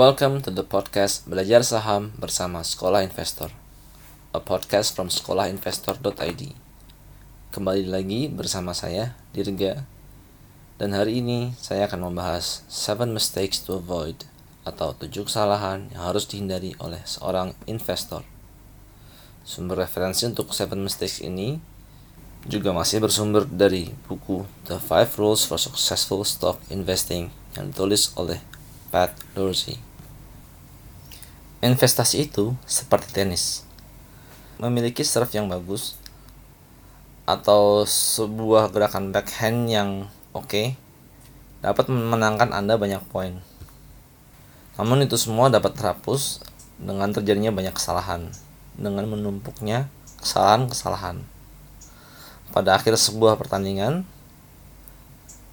Welcome to the podcast Belajar Saham bersama Sekolah Investor. A podcast from sekolahinvestor.id. Kembali lagi bersama saya, Dirga. Dan hari ini saya akan membahas 7 mistakes to avoid atau 7 kesalahan yang harus dihindari oleh seorang investor. Sumber referensi untuk 7 mistakes ini juga masih bersumber dari buku The 5 Rules for Successful Stock Investing yang ditulis oleh Pat Dorsey. Investasi itu seperti tenis. Memiliki serve yang bagus atau sebuah gerakan backhand yang oke okay, dapat memenangkan Anda banyak poin. Namun itu semua dapat terhapus dengan terjadinya banyak kesalahan, dengan menumpuknya kesalahan-kesalahan. Pada akhir sebuah pertandingan,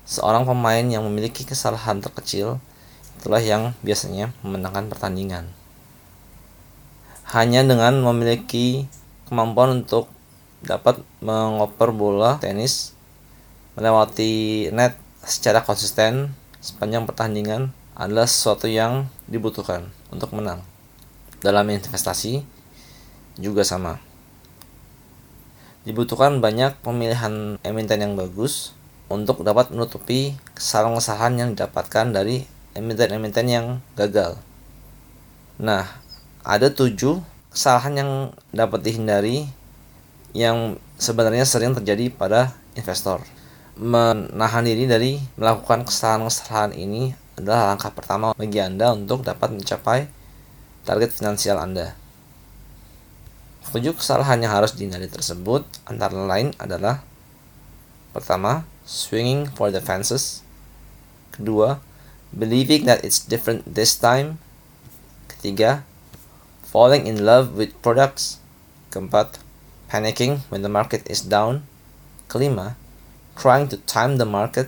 seorang pemain yang memiliki kesalahan terkecil itulah yang biasanya memenangkan pertandingan. Hanya dengan memiliki kemampuan untuk dapat mengoper bola tenis melewati net secara konsisten sepanjang pertandingan adalah sesuatu yang dibutuhkan untuk menang. Dalam investasi juga sama. Dibutuhkan banyak pemilihan emiten yang bagus untuk dapat menutupi kesalahan-kesalahan yang didapatkan dari emiten-emiten yang gagal. Nah, ada tujuh kesalahan yang dapat dihindari yang sebenarnya sering terjadi pada investor. Menahan diri dari melakukan kesalahan-kesalahan ini adalah langkah pertama bagi Anda untuk dapat mencapai target finansial Anda. Tujuh kesalahan yang harus dihindari tersebut antara lain adalah Pertama, swinging for the fences. Kedua, believing that it's different this time. Ketiga, falling in love with products. Keempat, panicking when the market is down. Kelima, trying to time the market.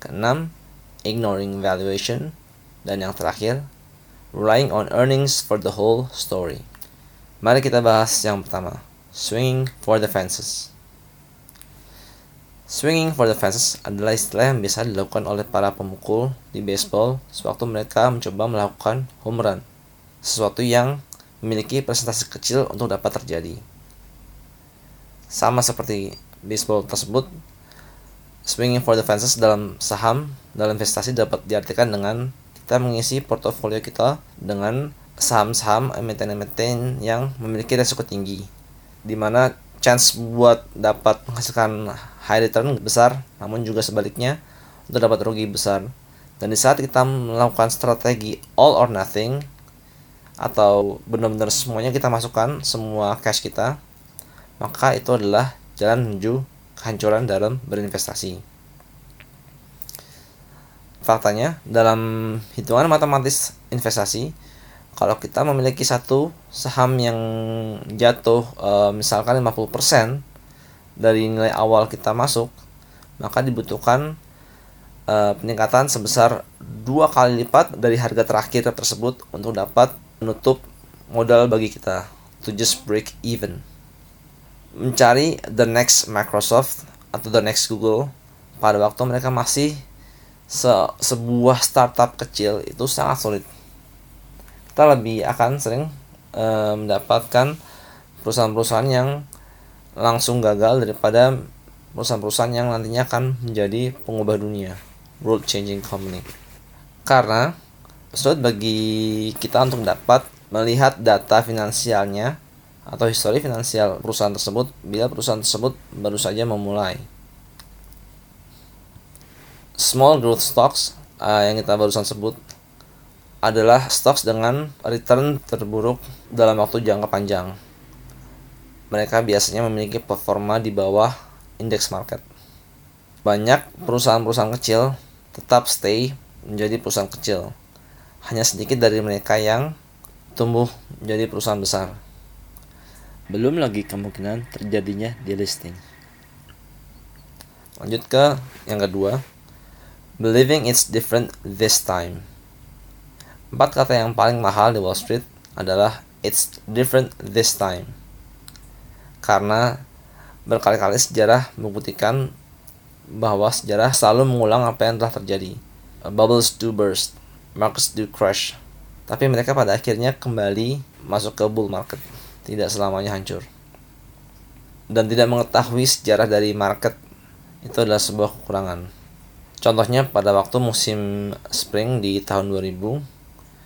Keenam, ignoring valuation. Dan yang terakhir, relying on earnings for the whole story. Mari kita bahas yang pertama, swinging for the fences. Swinging for the fences adalah istilah yang biasa dilakukan oleh para pemukul di baseball sewaktu mereka mencoba melakukan home run, sesuatu yang memiliki presentasi kecil untuk dapat terjadi. Sama seperti baseball tersebut, swinging for the fences dalam saham, dalam investasi dapat diartikan dengan kita mengisi portofolio kita dengan saham-saham emiten-emiten yang memiliki resiko tinggi, di mana chance buat dapat menghasilkan high return besar, namun juga sebaliknya untuk dapat rugi besar. Dan di saat kita melakukan strategi all or nothing atau benar-benar semuanya kita masukkan semua cash kita, maka itu adalah jalan menuju kehancuran dalam berinvestasi. Faktanya, dalam hitungan matematis investasi, kalau kita memiliki satu saham yang jatuh e, misalkan 50% dari nilai awal kita masuk, maka dibutuhkan e, peningkatan sebesar dua kali lipat dari harga terakhir tersebut untuk dapat menutup modal bagi kita to just break even. Mencari the next Microsoft atau the next Google pada waktu mereka masih se sebuah startup kecil itu sangat sulit kita lebih akan sering e, mendapatkan perusahaan-perusahaan yang langsung gagal daripada perusahaan-perusahaan yang nantinya akan menjadi pengubah dunia world changing company karena sulit bagi kita untuk dapat melihat data finansialnya atau histori finansial perusahaan tersebut bila perusahaan tersebut baru saja memulai small growth stocks uh, yang kita barusan sebut adalah stocks dengan return terburuk dalam waktu jangka panjang. Mereka biasanya memiliki performa di bawah indeks market. Banyak perusahaan-perusahaan kecil tetap stay menjadi perusahaan kecil. Hanya sedikit dari mereka yang tumbuh menjadi perusahaan besar. Belum lagi kemungkinan terjadinya delisting. Lanjut ke yang kedua. Believing it's different this time. Empat kata yang paling mahal di Wall Street adalah it's different this time. Karena berkali-kali sejarah membuktikan bahwa sejarah selalu mengulang apa yang telah terjadi. Bubbles do burst, do crash, tapi mereka pada akhirnya kembali masuk ke bull market, tidak selamanya hancur. Dan tidak mengetahui sejarah dari market itu adalah sebuah kekurangan. Contohnya pada waktu musim spring di tahun 2000,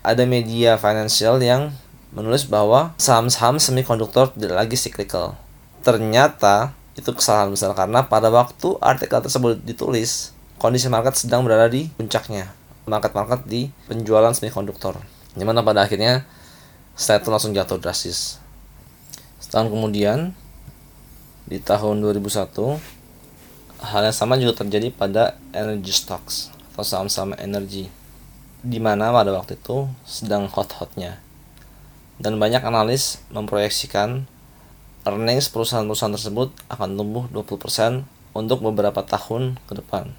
ada media financial yang menulis bahwa saham-saham semikonduktor tidak lagi cyclical. Ternyata itu kesalahan besar karena pada waktu artikel tersebut ditulis kondisi market sedang berada di puncaknya market-market di penjualan semikonduktor. Di mana pada akhirnya itu langsung jatuh drastis. Setahun kemudian di tahun 2001 hal yang sama juga terjadi pada energy stocks atau saham-saham energi di mana pada waktu itu sedang hot-hotnya. Dan banyak analis memproyeksikan earnings perusahaan-perusahaan tersebut akan tumbuh 20% untuk beberapa tahun ke depan.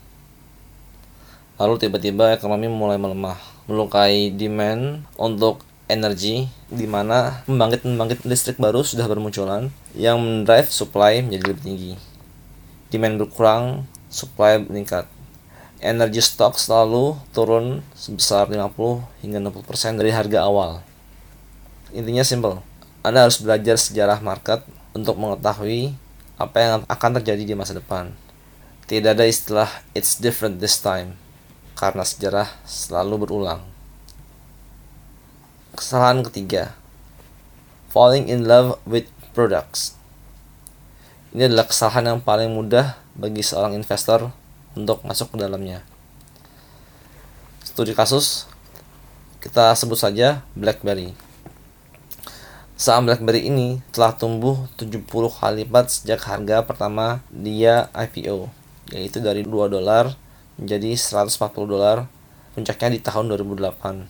Lalu tiba-tiba ekonomi mulai melemah, melukai demand untuk energi di mana pembangkit-pembangkit listrik baru sudah bermunculan yang mendrive supply menjadi lebih tinggi. Demand berkurang, supply meningkat. Energi stok selalu turun sebesar 50 hingga 60% dari harga awal. Intinya simple. Anda harus belajar sejarah market untuk mengetahui apa yang akan terjadi di masa depan. Tidak ada istilah it's different this time karena sejarah selalu berulang. Kesalahan ketiga, falling in love with products. Ini adalah kesalahan yang paling mudah bagi seorang investor untuk masuk ke dalamnya. Studi kasus kita sebut saja BlackBerry. Saham BlackBerry ini telah tumbuh 70 kali lipat sejak harga pertama dia IPO, yaitu dari 2 dolar menjadi 140 dolar, puncaknya di tahun 2008.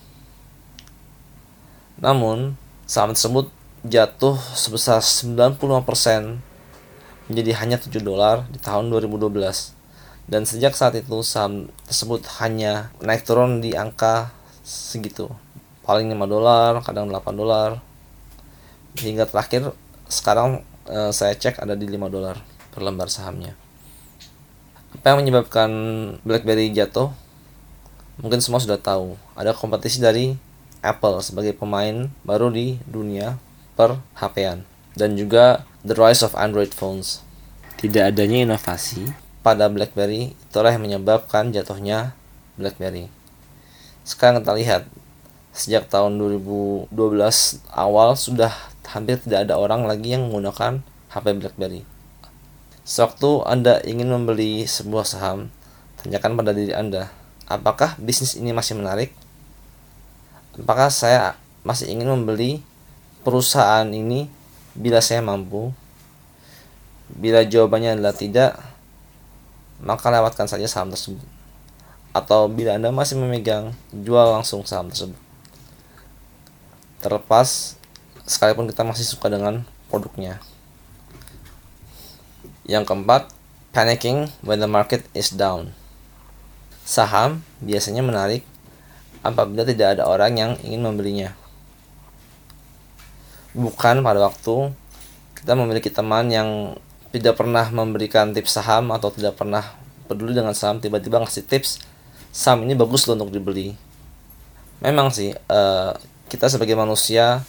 Namun, saham tersebut jatuh sebesar 95% menjadi hanya 7 dolar di tahun 2012. Dan sejak saat itu saham tersebut hanya naik turun di angka segitu. Paling 5 dolar, kadang 8 dolar, hingga terakhir sekarang uh, saya cek ada di 5 dolar per lembar sahamnya. Apa yang menyebabkan BlackBerry jatuh? Mungkin semua sudah tahu. Ada kompetisi dari Apple sebagai pemain baru di dunia per HP-an dan juga the rise of Android phones. Tidak adanya inovasi pada BlackBerry itulah yang menyebabkan jatuhnya BlackBerry. Sekarang kita lihat sejak tahun 2012 awal sudah hampir tidak ada orang lagi yang menggunakan HP BlackBerry. Sewaktu Anda ingin membeli sebuah saham, tanyakan pada diri Anda, apakah bisnis ini masih menarik? Apakah saya masih ingin membeli perusahaan ini bila saya mampu? Bila jawabannya adalah tidak, maka lewatkan saja saham tersebut. Atau bila Anda masih memegang, jual langsung saham tersebut. Terlepas sekalipun kita masih suka dengan produknya. Yang keempat, panicking when the market is down. Saham biasanya menarik apabila tidak ada orang yang ingin membelinya. Bukan pada waktu kita memiliki teman yang tidak pernah memberikan tips saham atau tidak pernah peduli dengan saham tiba-tiba ngasih tips saham ini bagus loh untuk dibeli. Memang sih uh, kita sebagai manusia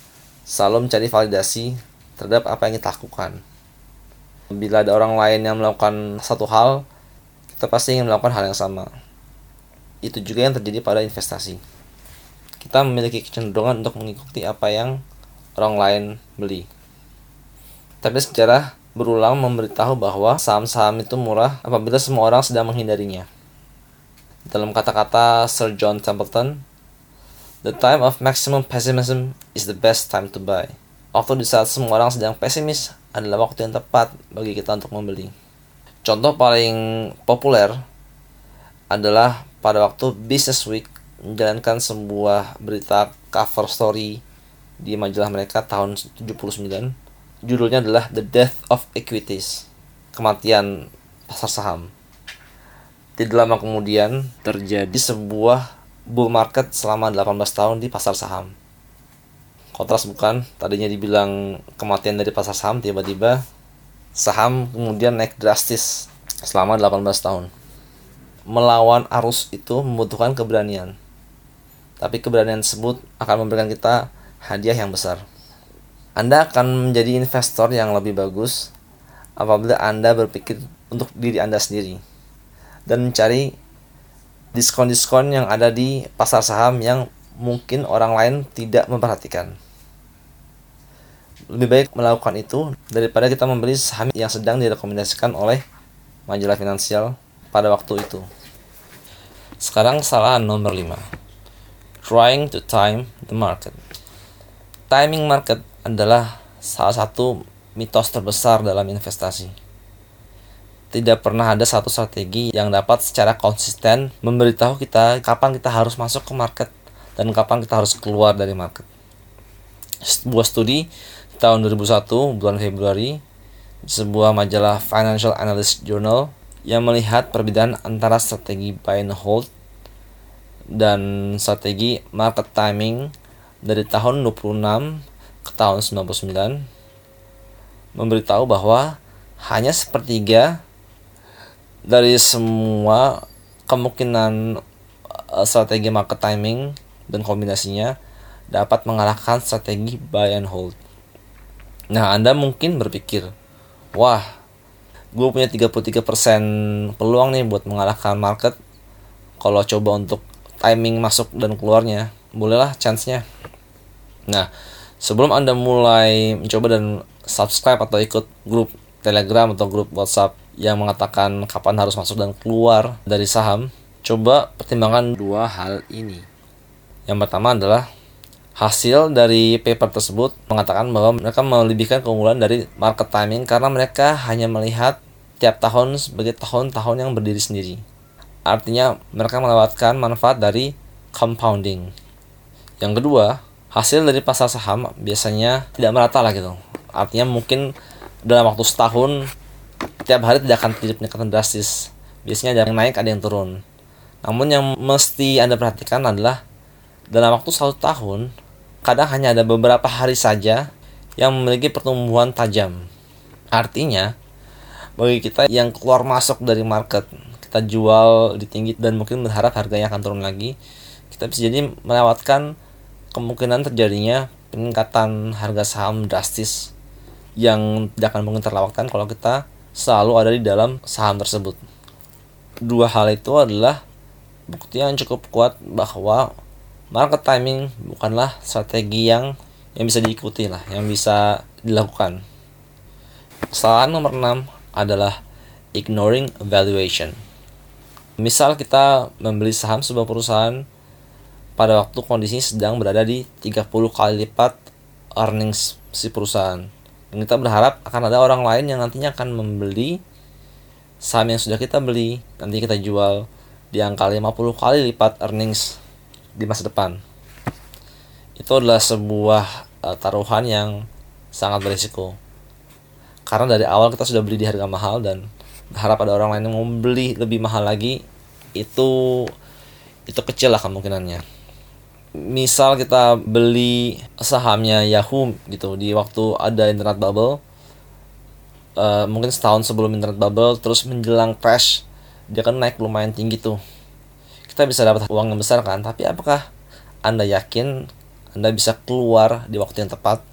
selalu mencari validasi terhadap apa yang kita lakukan. Bila ada orang lain yang melakukan satu hal, kita pasti ingin melakukan hal yang sama. Itu juga yang terjadi pada investasi. Kita memiliki kecenderungan untuk mengikuti apa yang orang lain beli. Tapi sejarah berulang memberitahu bahwa saham-saham itu murah apabila semua orang sedang menghindarinya. Dalam kata-kata Sir John Templeton, The time of maximum pessimism is the best time to buy. Waktu di saat semua orang sedang pesimis adalah waktu yang tepat bagi kita untuk membeli. Contoh paling populer adalah pada waktu Business Week menjalankan sebuah berita cover story di majalah mereka tahun 79. Judulnya adalah The Death of Equities, kematian pasar saham. Tidak lama kemudian terjadi sebuah bull market selama 18 tahun di pasar saham. Kontras bukan, tadinya dibilang kematian dari pasar saham, tiba-tiba saham kemudian naik drastis selama 18 tahun. Melawan arus itu membutuhkan keberanian. tapi keberanian tersebut akan memberikan kita hadiah yang besar. Anda akan menjadi investor yang lebih bagus apabila Anda berpikir untuk diri Anda sendiri dan mencari diskon-diskon yang ada di pasar saham yang mungkin orang lain tidak memperhatikan. Lebih baik melakukan itu daripada kita membeli saham yang sedang direkomendasikan oleh majalah finansial pada waktu itu. Sekarang kesalahan nomor 5. Trying to time the market. Timing market adalah salah satu mitos terbesar dalam investasi. Tidak pernah ada satu strategi yang dapat secara konsisten memberitahu kita kapan kita harus masuk ke market dan kapan kita harus keluar dari market. Sebuah studi tahun 2001 bulan Februari sebuah majalah Financial Analyst Journal yang melihat perbedaan antara strategi buy and hold dan strategi market timing dari tahun 26 ke tahun 99 memberitahu bahwa hanya sepertiga dari semua kemungkinan uh, strategi market timing dan kombinasinya dapat mengalahkan strategi buy and hold. Nah, Anda mungkin berpikir, wah, gue punya 33% peluang nih buat mengalahkan market kalau coba untuk timing masuk dan keluarnya. Bolehlah chance-nya. Nah, sebelum Anda mulai mencoba dan subscribe atau ikut grup Telegram atau grup WhatsApp yang mengatakan kapan harus masuk dan keluar dari saham, coba pertimbangkan dua hal ini. Yang pertama adalah hasil dari paper tersebut mengatakan bahwa mereka melebihkan keunggulan dari market timing karena mereka hanya melihat tiap tahun sebagai tahun-tahun yang berdiri sendiri. Artinya mereka melewatkan manfaat dari compounding. Yang kedua, hasil dari pasar saham biasanya tidak merata lah gitu. Artinya mungkin dalam waktu setahun tiap hari tidak akan terjadi peningkatan drastis. Biasanya ada yang naik, ada yang turun. Namun yang mesti Anda perhatikan adalah dalam waktu satu tahun, kadang hanya ada beberapa hari saja yang memiliki pertumbuhan tajam. Artinya, bagi kita yang keluar masuk dari market, kita jual di tinggi dan mungkin berharap harganya akan turun lagi, kita bisa jadi melewatkan kemungkinan terjadinya peningkatan harga saham drastis yang tidak akan mungkin terlewatkan kalau kita selalu ada di dalam saham tersebut. Dua hal itu adalah bukti yang cukup kuat bahwa market timing bukanlah strategi yang yang bisa diikuti lah, yang bisa dilakukan. Kesalahan nomor 6 adalah ignoring valuation. Misal kita membeli saham sebuah perusahaan pada waktu kondisinya sedang berada di 30 kali lipat earnings si perusahaan. Dan kita berharap akan ada orang lain yang nantinya akan membeli saham yang sudah kita beli, nanti kita jual di angka 50 kali lipat earnings di masa depan. Itu adalah sebuah uh, taruhan yang sangat berisiko. Karena dari awal kita sudah beli di harga mahal dan berharap ada orang lain yang mau beli lebih mahal lagi, itu itu kecil lah kemungkinannya misal kita beli sahamnya Yahoo gitu di waktu ada internet bubble uh, mungkin setahun sebelum internet bubble terus menjelang crash dia kan naik lumayan tinggi tuh kita bisa dapat uang yang besar kan? Tapi apakah anda yakin anda bisa keluar di waktu yang tepat?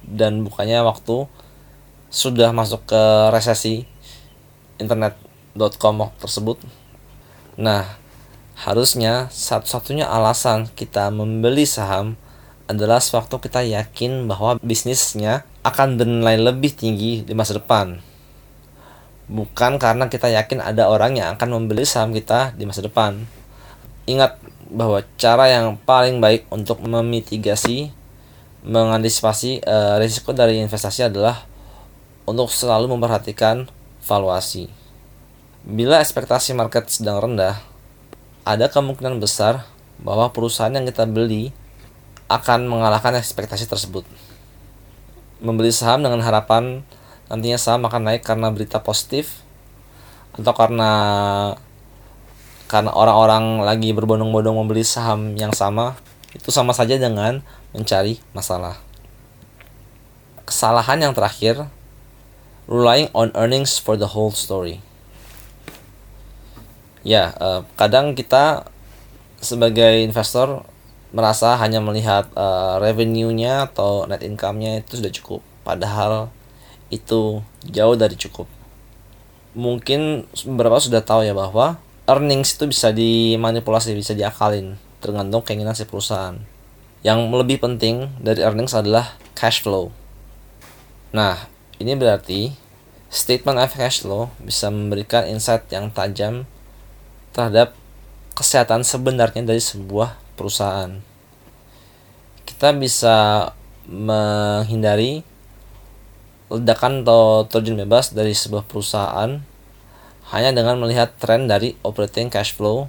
Dan bukannya waktu sudah masuk ke resesi internet.com tersebut? Nah Harusnya satu-satunya alasan kita membeli saham adalah sewaktu kita yakin bahwa bisnisnya akan bernilai lebih tinggi di masa depan. Bukan karena kita yakin ada orang yang akan membeli saham kita di masa depan. Ingat bahwa cara yang paling baik untuk memitigasi mengantisipasi uh, risiko dari investasi adalah untuk selalu memperhatikan valuasi. Bila ekspektasi market sedang rendah, ada kemungkinan besar bahwa perusahaan yang kita beli akan mengalahkan ekspektasi tersebut. Membeli saham dengan harapan nantinya saham akan naik karena berita positif atau karena karena orang-orang lagi berbondong-bondong membeli saham yang sama itu sama saja dengan mencari masalah. Kesalahan yang terakhir, relying on earnings for the whole story ya uh, kadang kita sebagai investor merasa hanya melihat uh, revenue-nya atau net income-nya itu sudah cukup. Padahal itu jauh dari cukup. Mungkin beberapa sudah tahu ya bahwa earnings itu bisa dimanipulasi, bisa diakalin, tergantung keinginan si perusahaan. Yang lebih penting dari earnings adalah cash flow. Nah, ini berarti statement of cash flow bisa memberikan insight yang tajam terhadap kesehatan sebenarnya dari sebuah perusahaan. Kita bisa menghindari ledakan atau terjun bebas dari sebuah perusahaan hanya dengan melihat tren dari operating cash flow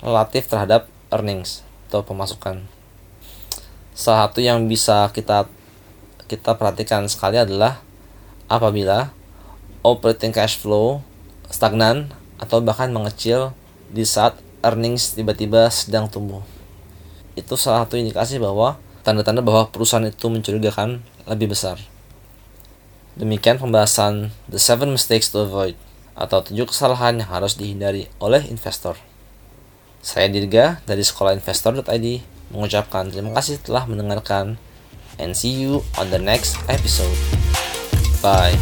relatif terhadap earnings atau pemasukan. Salah satu yang bisa kita kita perhatikan sekali adalah apabila operating cash flow stagnan atau bahkan mengecil di saat earnings tiba-tiba sedang tumbuh. Itu salah satu indikasi bahwa tanda-tanda bahwa perusahaan itu mencurigakan lebih besar. Demikian pembahasan The Seven Mistakes to Avoid atau tujuh kesalahan yang harus dihindari oleh investor. Saya Dirga dari sekolah investor.id mengucapkan terima kasih telah mendengarkan and see you on the next episode. Bye.